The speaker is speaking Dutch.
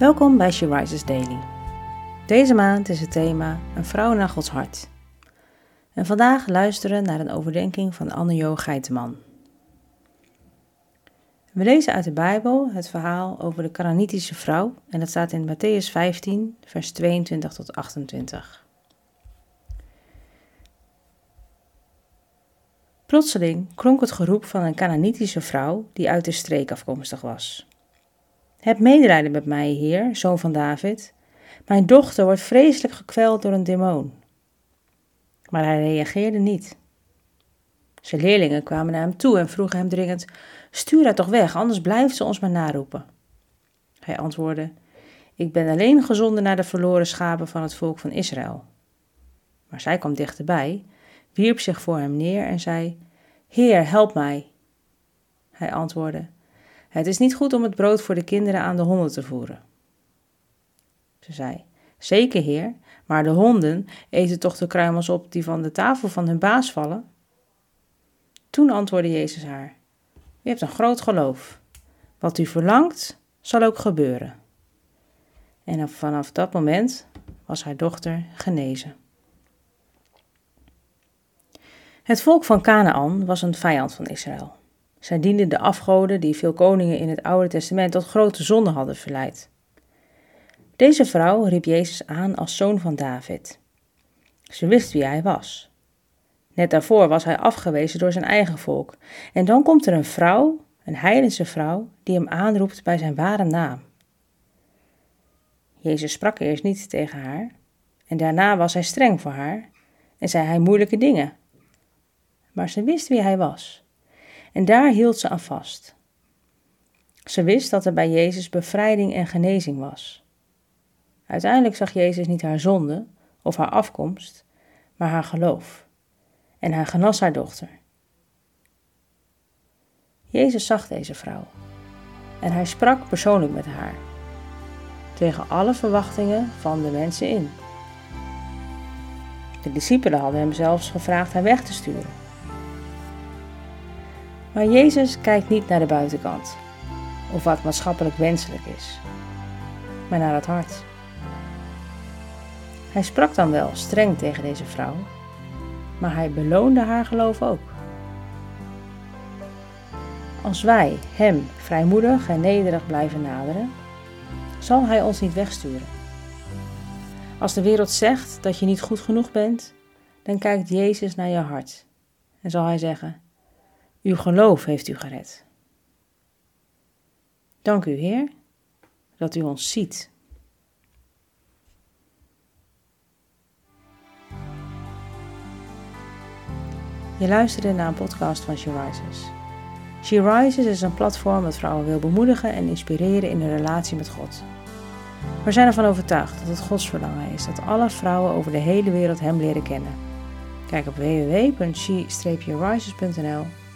Welkom bij She Rises Daily. Deze maand is het thema Een vrouw naar Gods hart. En vandaag luisteren naar een overdenking van Anne-Jo Geiteman. We lezen uit de Bijbel het verhaal over de Canaanitische vrouw en dat staat in Matthäus 15, vers 22 tot 28. Plotseling klonk het geroep van een Canaanitische vrouw die uit de streek afkomstig was. Heb medelijden met mij, Heer, zoon van David. Mijn dochter wordt vreselijk gekweld door een demon. Maar hij reageerde niet. Zijn leerlingen kwamen naar hem toe en vroegen hem dringend: Stuur haar toch weg, anders blijft ze ons maar naroepen. Hij antwoordde: Ik ben alleen gezonden naar de verloren schapen van het volk van Israël. Maar zij kwam dichterbij, wierp zich voor hem neer en zei: Heer, help mij. Hij antwoordde: Het is niet goed om het brood voor de kinderen aan de honden te voeren. Ze zei: Zeker, heer, maar de honden eten toch de kruimels op die van de tafel van hun baas vallen? Toen antwoordde Jezus haar: U hebt een groot geloof. Wat u verlangt, zal ook gebeuren. En vanaf dat moment was haar dochter genezen. Het volk van Canaan was een vijand van Israël. Zij dienden de afgoden die veel koningen in het Oude Testament tot grote zonde hadden verleid. Deze vrouw riep Jezus aan als zoon van David. Ze wist wie hij was. Net daarvoor was hij afgewezen door zijn eigen volk. En dan komt er een vrouw, een heidense vrouw, die hem aanroept bij zijn ware naam. Jezus sprak eerst niet tegen haar, en daarna was hij streng voor haar en zei hij moeilijke dingen. Maar ze wist wie hij was, en daar hield ze aan vast. Ze wist dat er bij Jezus bevrijding en genezing was. Uiteindelijk zag Jezus niet haar zonde of haar afkomst, maar haar geloof. En hij genas haar dochter. Jezus zag deze vrouw en hij sprak persoonlijk met haar, tegen alle verwachtingen van de mensen in. De discipelen hadden hem zelfs gevraagd haar weg te sturen. Maar Jezus kijkt niet naar de buitenkant of wat maatschappelijk wenselijk is, maar naar het hart. Hij sprak dan wel streng tegen deze vrouw, maar hij beloonde haar geloof ook. Als wij Hem vrijmoedig en nederig blijven naderen, zal Hij ons niet wegsturen. Als de wereld zegt dat je niet goed genoeg bent, dan kijkt Jezus naar je hart en zal Hij zeggen: Uw geloof heeft u gered. Dank u, Heer, dat u ons ziet Je luisterde naar een podcast van She Rises. She Rises is een platform dat vrouwen wil bemoedigen en inspireren in hun relatie met God. We zijn ervan overtuigd dat het Gods verlangen is dat alle vrouwen over de hele wereld Hem leren kennen. Kijk op www.she-rises.nl